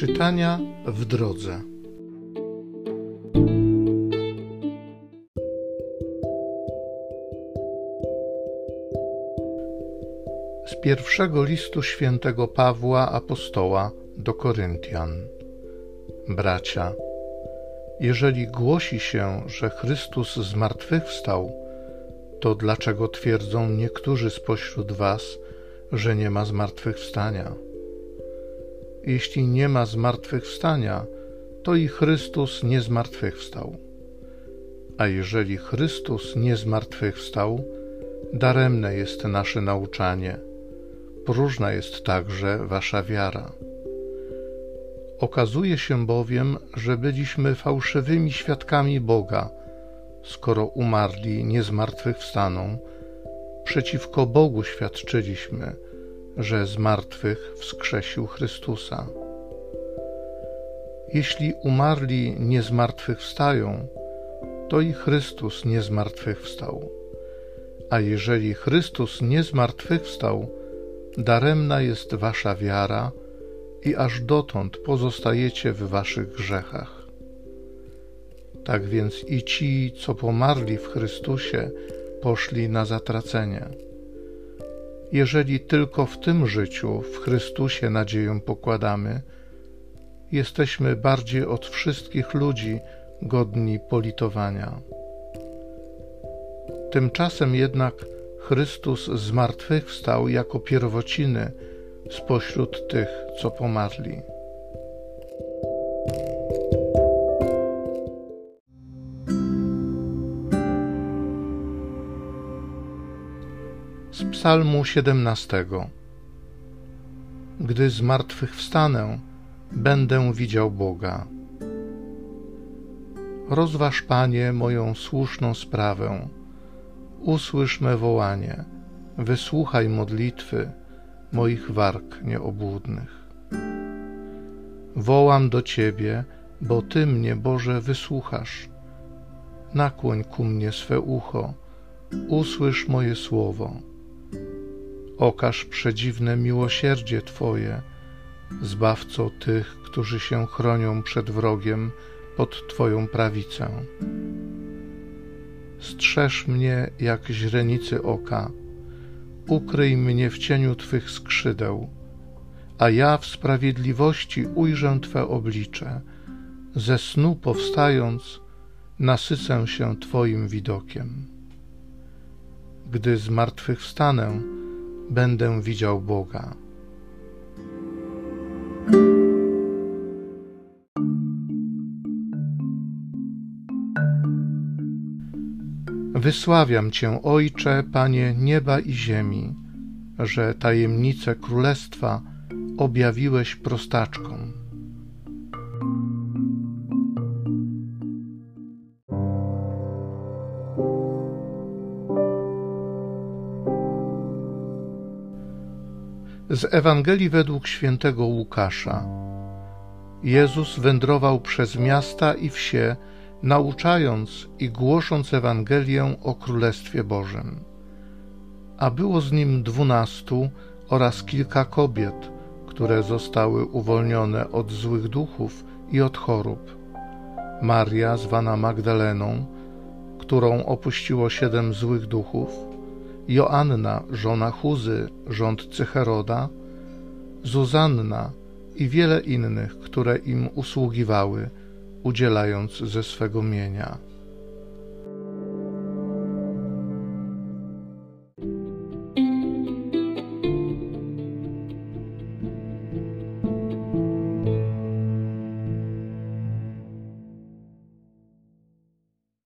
Czytania w drodze. Z pierwszego listu świętego Pawła apostoła do Koryntian. Bracia, jeżeli głosi się, że Chrystus zmartwychwstał, to dlaczego twierdzą niektórzy spośród was, że nie ma zmartwychwstania? Jeśli nie ma zmartwychwstania, to i Chrystus nie zmartwychwstał. A jeżeli Chrystus nie zmartwychwstał, daremne jest nasze nauczanie, próżna jest także wasza wiara. Okazuje się bowiem, że byliśmy fałszywymi świadkami Boga, skoro umarli nie zmartwychwstaną, przeciwko Bogu świadczyliśmy, że z martwych wskrzesił Chrystusa. Jeśli umarli nie zmartwychwstają, to i Chrystus nie zmartwychwstał. A jeżeli Chrystus nie zmartwychwstał, daremna jest wasza wiara i aż dotąd pozostajecie w waszych grzechach. Tak więc i ci, co pomarli w Chrystusie, poszli na zatracenie. Jeżeli tylko w tym życiu w Chrystusie nadzieję pokładamy, jesteśmy bardziej od wszystkich ludzi godni politowania. Tymczasem jednak Chrystus zmartwychwstał jako pierwociny spośród tych, co pomarli. Z Psalmu 17 Gdy zmartwychwstanę, będę widział Boga. Rozważ, Panie, moją słuszną sprawę. Usłysz me wołanie, wysłuchaj modlitwy moich warg nieobłudnych. Wołam do Ciebie, bo Ty mnie, Boże, wysłuchasz. Nakłoń ku mnie swe ucho, usłysz moje słowo. Okaż przedziwne miłosierdzie Twoje, zbawco tych, którzy się chronią przed wrogiem pod Twoją prawicę. Strzeż mnie jak źrenicy oka, ukryj mnie w cieniu Twych skrzydeł, a ja w sprawiedliwości ujrzę Twe oblicze, ze snu powstając, nasycę się Twoim widokiem. Gdy zmartwychwstanę, będę widział Boga. Wysławiam Cię, Ojcze, Panie nieba i ziemi, że tajemnice królestwa objawiłeś prostaczkom. Z Ewangelii według świętego Łukasza. Jezus wędrował przez miasta i wsie, nauczając i głosząc Ewangelię o Królestwie Bożym. A było z nim dwunastu oraz kilka kobiet, które zostały uwolnione od złych duchów i od chorób. Maria, zwana Magdaleną, którą opuściło siedem złych duchów, Joanna, żona Chuzy, rządcy Heroda, Zuzanna i wiele innych, które im usługiwały, udzielając ze swego mienia.